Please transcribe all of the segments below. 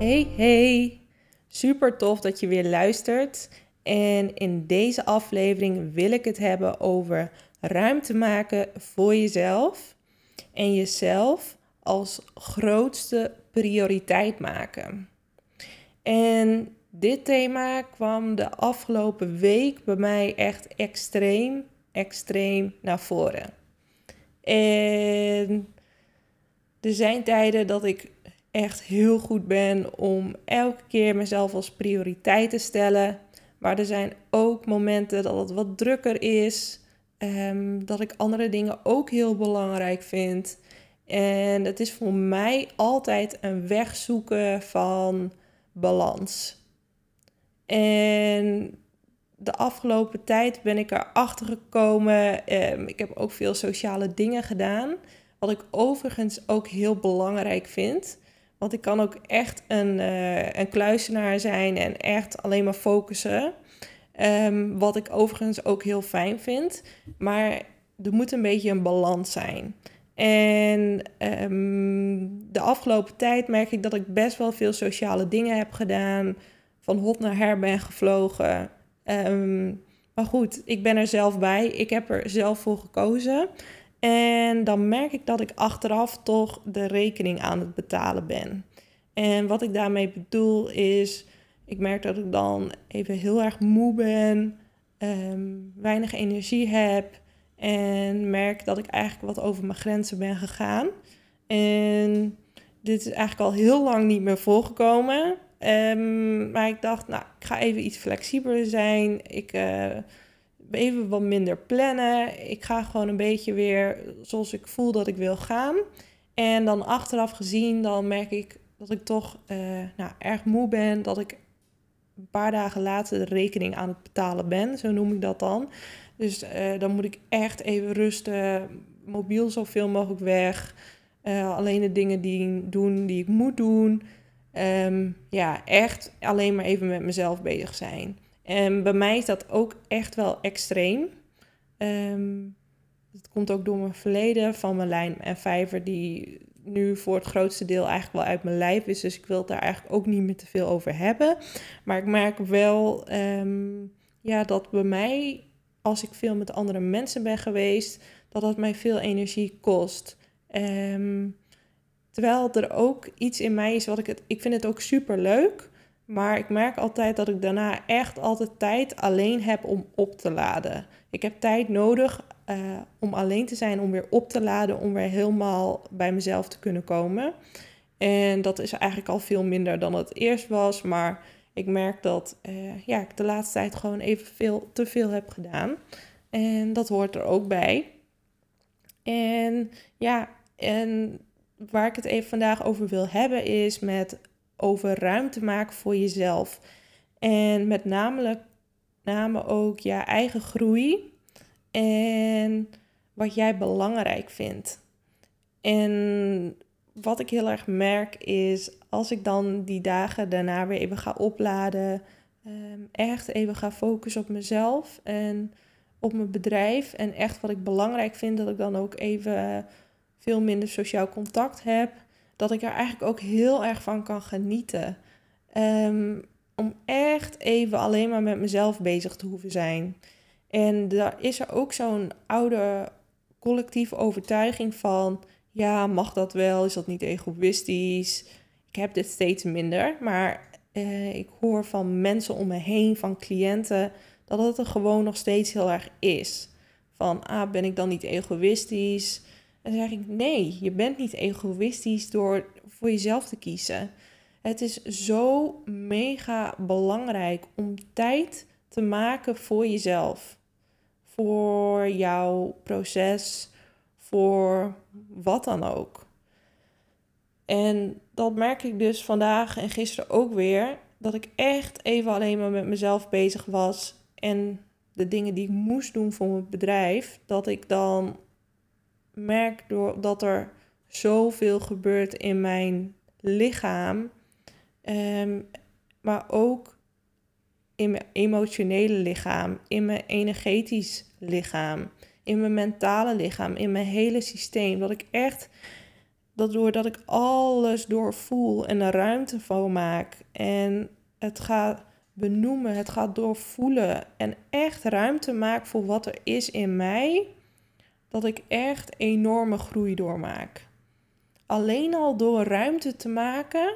Hey, hey. Super tof dat je weer luistert. En in deze aflevering wil ik het hebben over ruimte maken voor jezelf en jezelf als grootste prioriteit maken. En dit thema kwam de afgelopen week bij mij echt extreem, extreem naar voren. En er zijn tijden dat ik echt heel goed ben om elke keer mezelf als prioriteit te stellen. Maar er zijn ook momenten dat het wat drukker is. Um, dat ik andere dingen ook heel belangrijk vind. En het is voor mij altijd een weg zoeken van balans. En de afgelopen tijd ben ik erachter gekomen. Um, ik heb ook veel sociale dingen gedaan. Wat ik overigens ook heel belangrijk vind. Want ik kan ook echt een, uh, een kluisenaar zijn en echt alleen maar focussen. Um, wat ik overigens ook heel fijn vind. Maar er moet een beetje een balans zijn. En um, de afgelopen tijd merk ik dat ik best wel veel sociale dingen heb gedaan. Van hot naar her ben gevlogen. Um, maar goed, ik ben er zelf bij. Ik heb er zelf voor gekozen. En dan merk ik dat ik achteraf toch de rekening aan het betalen ben. En wat ik daarmee bedoel is, ik merk dat ik dan even heel erg moe ben, um, weinig energie heb en merk dat ik eigenlijk wat over mijn grenzen ben gegaan. En dit is eigenlijk al heel lang niet meer voorgekomen. Um, maar ik dacht, nou, ik ga even iets flexibeler zijn. Ik uh, even wat minder plannen. Ik ga gewoon een beetje weer zoals ik voel dat ik wil gaan. En dan achteraf gezien, dan merk ik dat ik toch uh, nou, erg moe ben. Dat ik een paar dagen later de rekening aan het betalen ben. Zo noem ik dat dan. Dus uh, dan moet ik echt even rusten. Mobiel zoveel mogelijk weg. Uh, alleen de dingen die doen die ik moet doen. Um, ja, echt alleen maar even met mezelf bezig zijn. En bij mij is dat ook echt wel extreem. Um, dat komt ook door mijn verleden van mijn lijn en vijver, die nu voor het grootste deel eigenlijk wel uit mijn lijf is. Dus ik wil het daar eigenlijk ook niet meer te veel over hebben. Maar ik merk wel um, ja, dat bij mij, als ik veel met andere mensen ben geweest, dat dat mij veel energie kost. Terwijl er ook iets in mij is wat ik het. Ik vind het ook super leuk. Maar ik merk altijd dat ik daarna echt altijd tijd alleen heb om op te laden. Ik heb tijd nodig uh, om alleen te zijn, om weer op te laden, om weer helemaal bij mezelf te kunnen komen. En dat is eigenlijk al veel minder dan het eerst was. Maar ik merk dat uh, ja, ik de laatste tijd gewoon even veel, te veel heb gedaan. En dat hoort er ook bij. En ja, en waar ik het even vandaag over wil hebben is met over ruimte maken voor jezelf. En met name, ook je eigen groei en wat jij belangrijk vindt. En wat ik heel erg merk is als ik dan die dagen daarna weer even ga opladen, um, echt even ga focussen op mezelf en op mijn bedrijf en echt wat ik belangrijk vind, dat ik dan ook even veel minder sociaal contact heb dat ik er eigenlijk ook heel erg van kan genieten. Um, om echt even alleen maar met mezelf bezig te hoeven zijn. En daar is er ook zo'n oude collectieve overtuiging van: ja, mag dat wel? Is dat niet egoïstisch? Ik heb dit steeds minder, maar uh, ik hoor van mensen om me heen, van cliënten, dat het er gewoon nog steeds heel erg is. Van, ah, ben ik dan niet egoïstisch? En zeg ik, nee, je bent niet egoïstisch door voor jezelf te kiezen. Het is zo mega belangrijk om tijd te maken voor jezelf. Voor jouw proces, voor wat dan ook. En dat merk ik dus vandaag en gisteren ook weer. Dat ik echt even alleen maar met mezelf bezig was. En de dingen die ik moest doen voor mijn bedrijf. Dat ik dan merk door, dat er zoveel gebeurt in mijn lichaam. Um, maar ook in mijn emotionele lichaam, in mijn energetisch lichaam, in mijn mentale lichaam, in mijn hele systeem. Dat ik echt, dat doordat ik alles doorvoel en er ruimte voor maak en het gaat benoemen, het gaat doorvoelen en echt ruimte maak voor wat er is in mij, dat ik echt enorme groei doormaak. Alleen al door ruimte te maken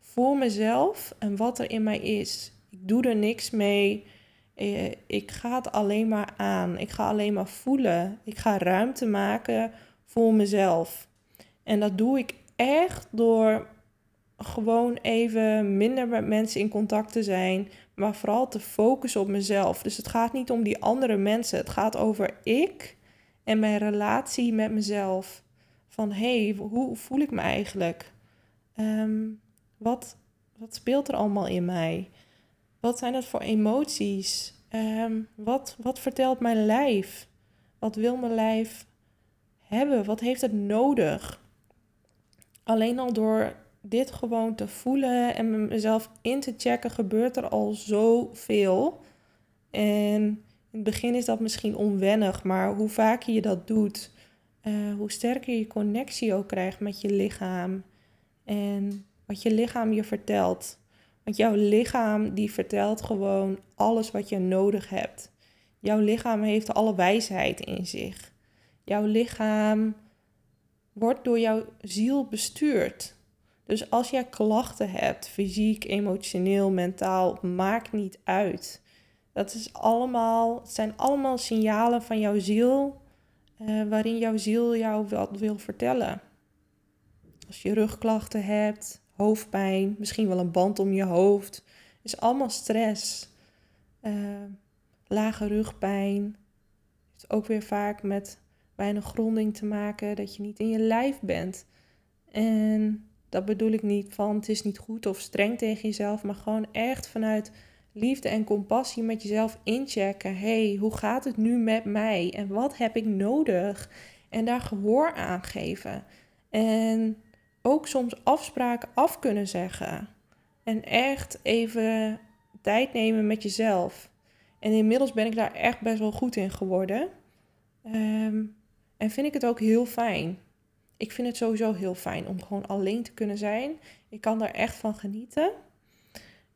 voor mezelf en wat er in mij is. Ik doe er niks mee. Eh, ik ga het alleen maar aan. Ik ga alleen maar voelen. Ik ga ruimte maken voor mezelf. En dat doe ik echt door gewoon even minder met mensen in contact te zijn, maar vooral te focussen op mezelf. Dus het gaat niet om die andere mensen. Het gaat over ik en mijn relatie met mezelf. Van hé, hey, hoe voel ik me eigenlijk? Um, wat, wat speelt er allemaal in mij? Wat zijn dat voor emoties? Ehm, wat, wat vertelt mijn lijf? Wat wil mijn lijf hebben? Wat heeft het nodig? Alleen al door dit gewoon te voelen en mezelf in te checken, gebeurt er al zoveel. En in het begin is dat misschien onwennig, maar hoe vaker je dat doet, uh, hoe sterker je connectie ook krijgt met je lichaam. En wat je lichaam je vertelt. Want jouw lichaam die vertelt gewoon alles wat je nodig hebt. Jouw lichaam heeft alle wijsheid in zich. Jouw lichaam wordt door jouw ziel bestuurd. Dus als jij klachten hebt, fysiek, emotioneel, mentaal, maakt niet uit. Dat is allemaal, het zijn allemaal signalen van jouw ziel, uh, waarin jouw ziel jou wat wil vertellen. Als je rugklachten hebt, hoofdpijn, misschien wel een band om je hoofd. is allemaal stress. Uh, lage rugpijn. Heeft ook weer vaak met weinig gronding te maken, dat je niet in je lijf bent. En dat bedoel ik niet van het is niet goed of streng tegen jezelf, maar gewoon echt vanuit liefde en compassie met jezelf inchecken. hey, hoe gaat het nu met mij? En wat heb ik nodig? En daar gehoor aan geven. En ook soms afspraken af kunnen zeggen. En echt even tijd nemen met jezelf. En inmiddels ben ik daar echt best wel goed in geworden. Ehm, en vind ik het ook heel fijn. Ik vind het sowieso heel fijn om gewoon alleen te kunnen zijn. Ik kan daar echt van genieten.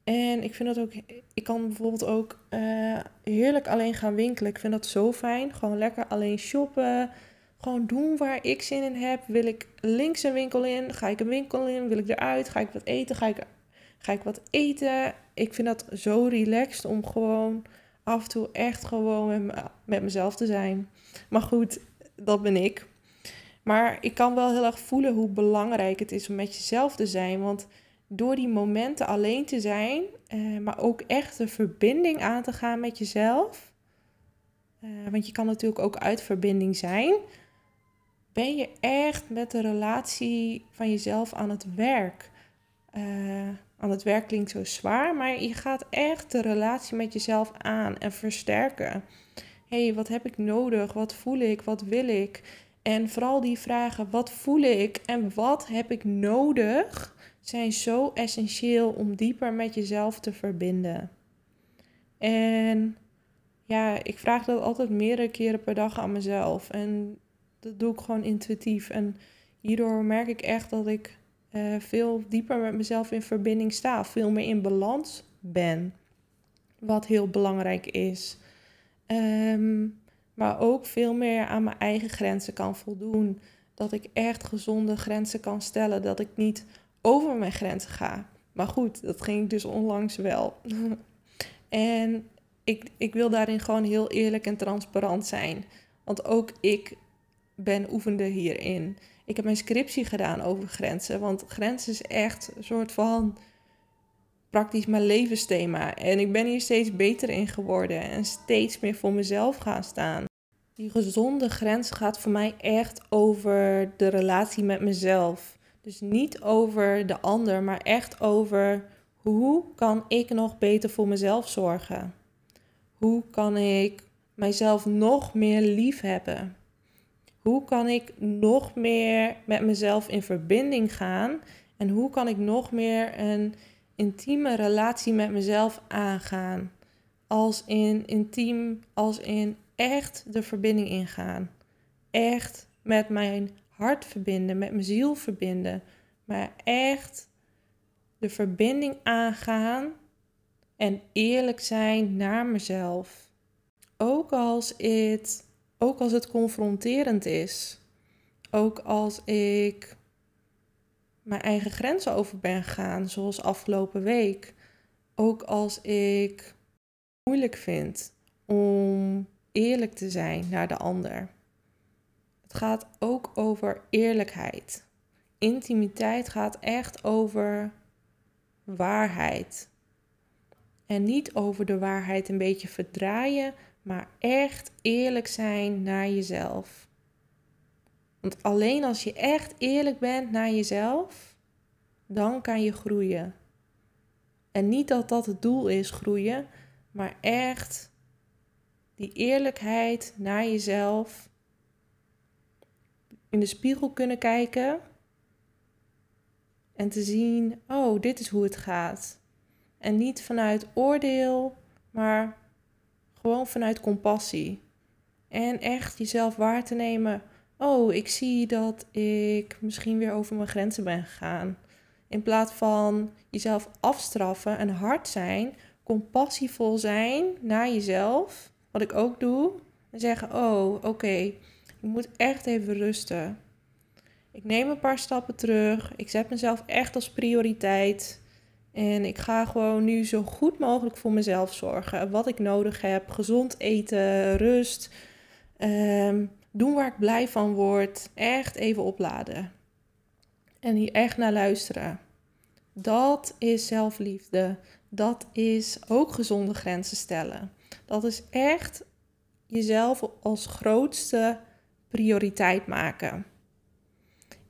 En ik vind dat ook, ik kan bijvoorbeeld ook uh, heerlijk alleen gaan winkelen. Ik vind dat zo fijn. Gewoon lekker alleen shoppen. Gewoon doen waar ik zin in heb. Wil ik links een winkel in? Ga ik een winkel in? Wil ik eruit? Ga ik wat eten? Ga ik, ga ik wat eten? Ik vind dat zo relaxed om gewoon af en toe echt gewoon met, met mezelf te zijn. Maar goed, dat ben ik. Maar ik kan wel heel erg voelen hoe belangrijk het is om met jezelf te zijn. Want door die momenten alleen te zijn, eh, maar ook echt een verbinding aan te gaan met jezelf. Eh, want je kan natuurlijk ook uit verbinding zijn ben je echt met de relatie van jezelf aan het werk. Aan het werk klinkt zo zwaar, maar je gaat echt de relatie met jezelf aan en versterken. Hé, hey, wat heb ik nodig? Wat voel ik? Wat wil ik? En vooral die vragen, wat voel ik en wat heb ik nodig, zijn zo essentieel om dieper met jezelf te verbinden. En ja, ik vraag dat altijd meerdere keren per dag aan mezelf. En dat doe ik gewoon intuïtief. En hierdoor merk ik echt dat ik uh, veel dieper met mezelf in verbinding sta. Veel meer in balans ben. Wat heel belangrijk is. Um, maar ook veel meer aan mijn eigen grenzen kan voldoen. Dat ik echt gezonde grenzen kan stellen. Dat ik niet over mijn grenzen ga. Maar goed, dat ging ik dus onlangs wel. en ik, ik wil daarin gewoon heel eerlijk en transparant zijn. Want ook ik ben oefende hierin. Ik heb mijn scriptie gedaan over grenzen, want grenzen is echt een soort van praktisch mijn levensthema. En ik ben hier steeds beter in geworden en steeds meer voor mezelf gaan staan. Die gezonde grens gaat voor mij echt over de relatie met mezelf. Dus niet over de ander, maar echt over hoe kan ik nog beter voor mezelf zorgen? Hoe kan ik mijzelf nog meer lief hebben? Hoe kan ik nog meer met mezelf in verbinding gaan? En hoe kan ik nog meer een intieme relatie met mezelf aangaan? Als in intiem, als in echt de verbinding ingaan. Echt met mijn hart verbinden, met mijn ziel verbinden. Maar echt de verbinding aangaan en eerlijk zijn naar mezelf. Ook als het, ook als het confronterend is. Ook als ik mijn eigen grenzen over ben gegaan, zoals afgelopen week. Ook als ik moeilijk vind om eerlijk te zijn naar de ander. Het gaat ook over eerlijkheid. Intimiteit gaat echt over waarheid. En niet over de waarheid een beetje verdraaien, maar echt eerlijk zijn naar jezelf. Want alleen als je echt eerlijk bent naar jezelf, dan kan je groeien. En niet dat dat het doel is, groeien, maar echt die eerlijkheid naar jezelf. In de spiegel kunnen kijken en te zien, oh, dit is hoe het gaat. En niet vanuit oordeel, maar gewoon vanuit compassie. En echt jezelf waar te nemen. Oh, ik zie dat ik misschien weer over mijn grenzen ben gegaan. In plaats van jezelf afstraffen en hard zijn, compassievol zijn naar jezelf. Wat ik ook doe. En zeggen: Oh, oké, ik moet echt even rusten. Ik neem een paar stappen terug. Ik zet mezelf echt als prioriteit. En ik ga gewoon nu zo goed mogelijk voor mezelf zorgen. Wat ik nodig heb. Gezond eten, rust. Ehm, doen waar ik blij van word. Echt even opladen. En hier echt naar luisteren. Dat is zelfliefde. Dat is ook gezonde grenzen stellen. Dat is echt jezelf als grootste prioriteit maken.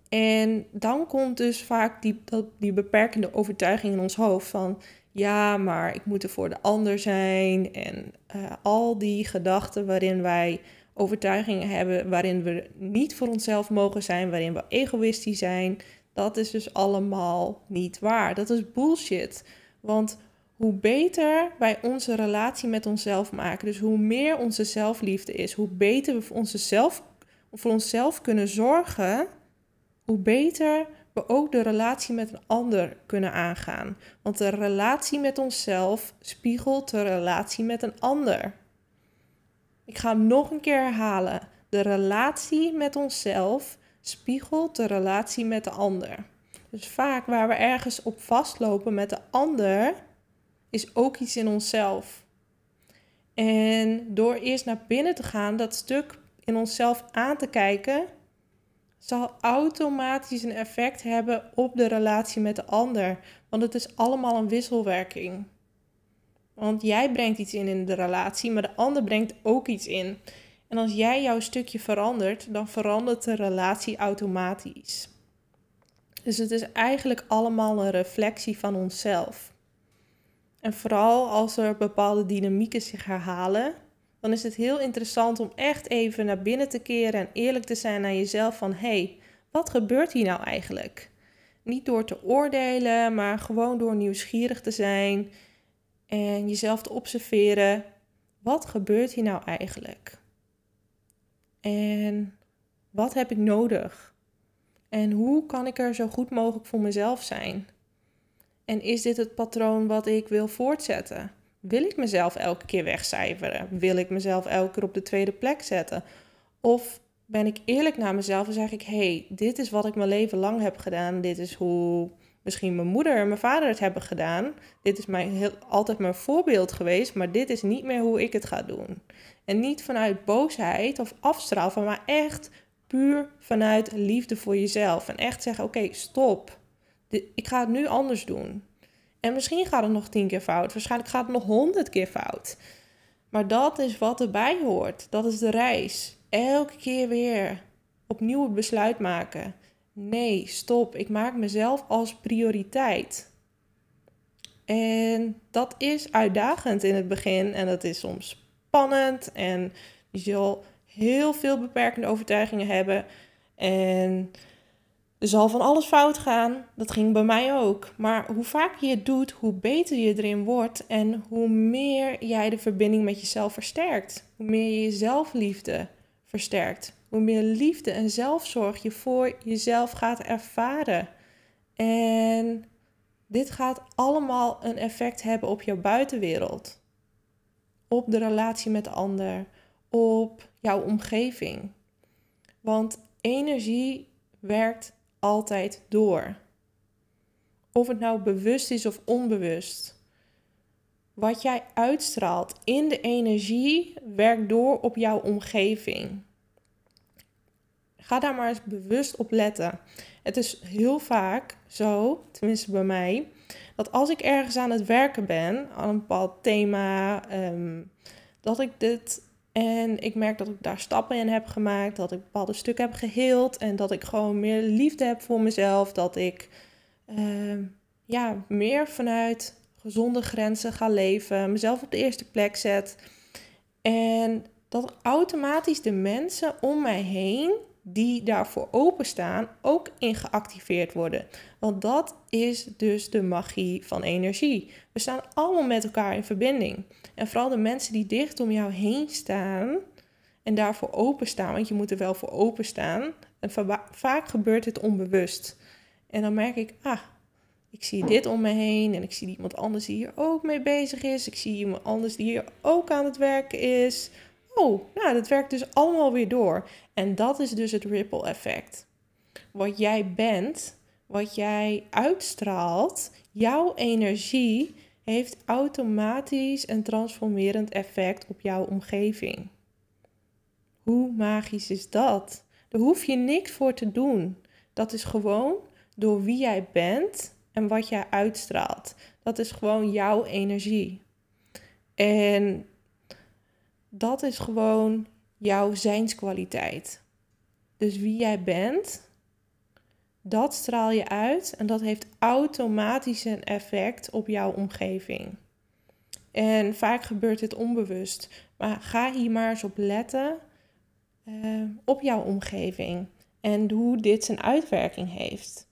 En dan komt dus vaak die, die beperkende overtuiging in ons hoofd van ja, maar ik moet er voor de ander zijn. En uh, al die gedachten waarin wij overtuigingen hebben, waarin we niet voor onszelf mogen zijn, waarin we egoïstisch zijn, dat is dus allemaal niet waar. Dat is bullshit. Want hoe beter wij onze relatie met onszelf maken, dus hoe meer onze zelfliefde is, hoe beter we voor, onszelf, voor onszelf kunnen zorgen, hoe beter we ook de relatie met een ander kunnen aangaan. Want de relatie met onszelf spiegelt de relatie met een ander. Ik ga hem nog een keer herhalen. De relatie met onszelf spiegelt de relatie met de ander. Dus vaak waar we ergens op vastlopen met de ander, is ook iets in onszelf. En door eerst naar binnen te gaan, dat stuk in onszelf aan te kijken, zal automatisch een effect hebben op de relatie met de ander. Want het is allemaal een wisselwerking. Want jij brengt iets in in de relatie, maar de ander brengt ook iets in. En als jij jouw stukje verandert, dan verandert de relatie automatisch. Dus het is eigenlijk allemaal een reflectie van onszelf. En vooral als er bepaalde dynamieken zich herhalen, dan is het heel interessant om echt even naar binnen te keren en eerlijk te zijn naar jezelf van hé, hey, wat gebeurt hier nou eigenlijk? Niet door te oordelen, maar gewoon door nieuwsgierig te zijn en jezelf te observeren. Wat gebeurt hier nou eigenlijk? En wat heb ik nodig? En hoe kan ik er zo goed mogelijk voor mezelf zijn? En is dit het patroon wat ik wil voortzetten? Wil ik mezelf elke keer wegcijferen? Wil ik mezelf elke keer op de tweede plek zetten? Of ben ik eerlijk naar mezelf en zeg ik: hey, dit is wat ik mijn leven lang heb gedaan. Dit is hoe misschien mijn moeder en mijn vader het hebben gedaan. Dit is mijn, heel, altijd mijn voorbeeld geweest, maar dit is niet meer hoe ik het ga doen. En niet vanuit boosheid of afstraffen, maar echt puur vanuit liefde voor jezelf. En echt zeggen: oké, stop. Ik ga het nu anders doen. En misschien gaat het nog tien keer fout. Waarschijnlijk gaat het nog honderd keer fout. Maar dat is wat erbij hoort. Dat is de reis. elke keer weer opnieuw het besluit maken. Nee, stop. Ik maak mezelf als prioriteit. En dat is uitdagend in het begin en dat is soms spannend en je zal heel veel beperkende overtuigingen hebben. En er zal van alles fout gaan. Dat ging bij mij ook. Maar hoe vaker je het doet, hoe beter je erin wordt en hoe meer jij de verbinding met jezelf versterkt. Hoe meer je je zelfliefde versterkt. Hoe meer liefde en zelfzorg je voor jezelf gaat ervaren. En dit gaat allemaal een effect hebben op jouw buitenwereld. Op de relatie met de ander, op jouw omgeving. Want energie werkt altijd door. Of het nou bewust is of onbewust. Wat jij uitstraalt in de energie werkt door op jouw omgeving. Ga daar maar eens bewust op letten. Het is heel vaak zo, tenminste bij mij, dat als ik ergens aan het werken ben, aan een bepaald thema, ehm, dat ik dit en ik merk dat ik daar stappen in heb gemaakt, dat ik bepaalde stukken heb geheeld en dat ik gewoon meer liefde heb voor mezelf, dat ik ehm, ja, meer vanuit gezonde grenzen ga leven, mezelf op de eerste plek zet. En dat automatisch de mensen om mij heen die daarvoor openstaan ook in geactiveerd worden. Want dat is dus de magie van energie. We staan allemaal met elkaar in verbinding. En vooral de mensen die dicht om jou heen staan en daarvoor openstaan, want je moet er wel voor openstaan. En vaak gebeurt dit onbewust. En dan merk ik, ah, ik zie dit om me heen en ik zie iemand anders die hier ook mee bezig is. Ik zie iemand anders die hier ook aan het werken is oh, nou, dat werkt dus allemaal weer door. En dat is dus het ripple effect. Wat jij bent, wat jij uitstraalt, jouw energie heeft automatisch een transformerend effect op jouw omgeving. Hoe magisch is dat? Daar hoef je niks voor te doen. Dat is gewoon door wie jij bent en wat jij uitstraalt. Dat is gewoon jouw energie. En dat is gewoon jouw zijnskwaliteit. Dus wie jij bent, dat straal je uit en dat heeft automatisch een effect op jouw omgeving. En vaak gebeurt dit onbewust. Maar ga hier maar eens op letten uh, op jouw omgeving en hoe dit zijn uitwerking heeft.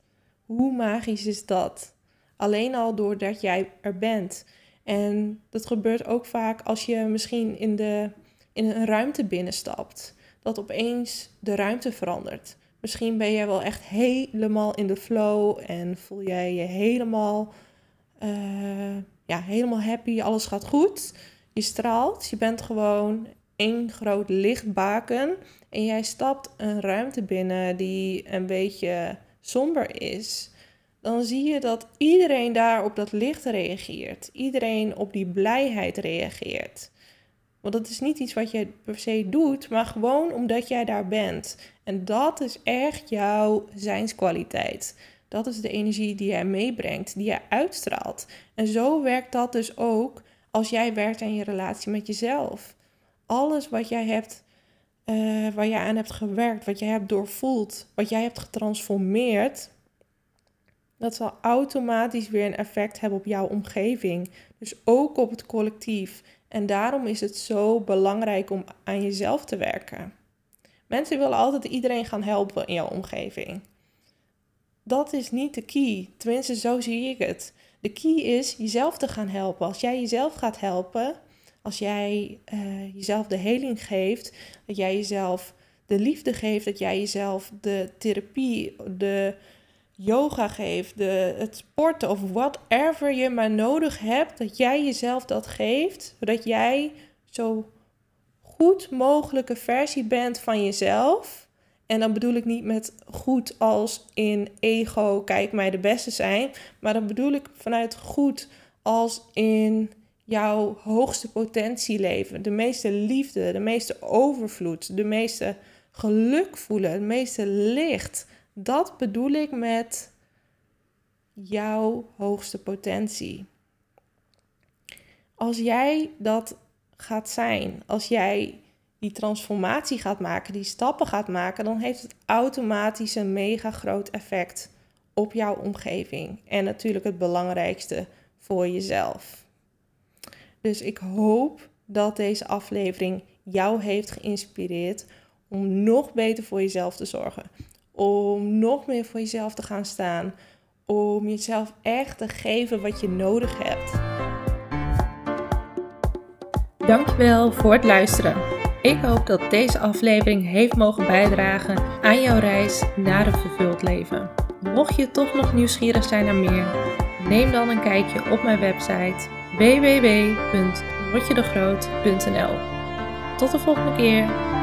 Hoe magisch is dat? Alleen al doordat jij er bent. En dat gebeurt ook vaak als je misschien in, de, in een ruimte binnenstapt. Dat opeens de ruimte verandert. Misschien ben jij wel echt helemaal in de flow en voel jij je helemaal, uh, ja, helemaal happy. Alles gaat goed. Je straalt. Je bent gewoon één groot lichtbaken. En jij stapt een ruimte binnen die een beetje somber is dan zie je dat iedereen daar op dat licht reageert. Iedereen op die blijheid reageert. Want dat is niet iets wat je per se doet, maar gewoon omdat jij daar bent. En dat is echt jouw zijnskwaliteit. Dat is de energie die jij meebrengt, die jij uitstraalt. En zo werkt dat dus ook als jij werkt aan je relatie met jezelf. Alles wat jij hebt, uh, waar jij aan hebt gewerkt, wat jij hebt doorvoeld, wat jij hebt getransformeerd, dat zal automatisch weer een effect hebben op jouw omgeving. Dus ook op het collectief. En daarom is het zo belangrijk om aan jezelf te werken. Mensen willen altijd iedereen gaan helpen in jouw omgeving. Dat is niet de key. Tenminste, zo zie ik het. De key is jezelf te gaan helpen. Als jij jezelf gaat helpen, als jij uh, jezelf de heling geeft, dat jij jezelf de liefde geeft, dat jij jezelf de therapie, de yoga geeft, de, het sporten of whatever je maar nodig hebt, dat jij jezelf dat geeft, zodat jij zo goed mogelijke versie bent van jezelf. En dan bedoel ik niet met goed als in ego, kijk mij de beste zijn, maar dan bedoel ik vanuit goed als in jouw hoogste potentie leven, de meeste liefde, de meeste overvloed, de meeste geluk voelen, het meeste licht dat bedoel ik met jouw hoogste potentie. Als jij dat gaat zijn, als jij die transformatie gaat maken, die stappen gaat maken, dan heeft het automatisch een mega groot effect op jouw omgeving. En natuurlijk het belangrijkste voor jezelf. Dus ik hoop dat deze aflevering jou heeft geïnspireerd om nog beter voor jezelf te zorgen. Om nog meer voor jezelf te gaan staan. Om jezelf echt te geven wat je nodig hebt. Dankjewel voor het luisteren. Ik hoop dat deze aflevering heeft mogen bijdragen aan jouw reis naar een vervuld leven. Mocht je toch nog nieuwsgierig zijn naar meer, neem dan een kijkje op mijn website www.rotjedegroot.nl. Tot de volgende keer.